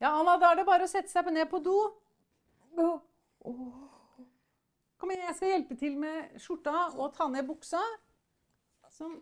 Ja, Anna, da er det bare å sette seg ned på do. Kom igjen, jeg skal hjelpe til med skjorta og ta ned buksa. Sånn.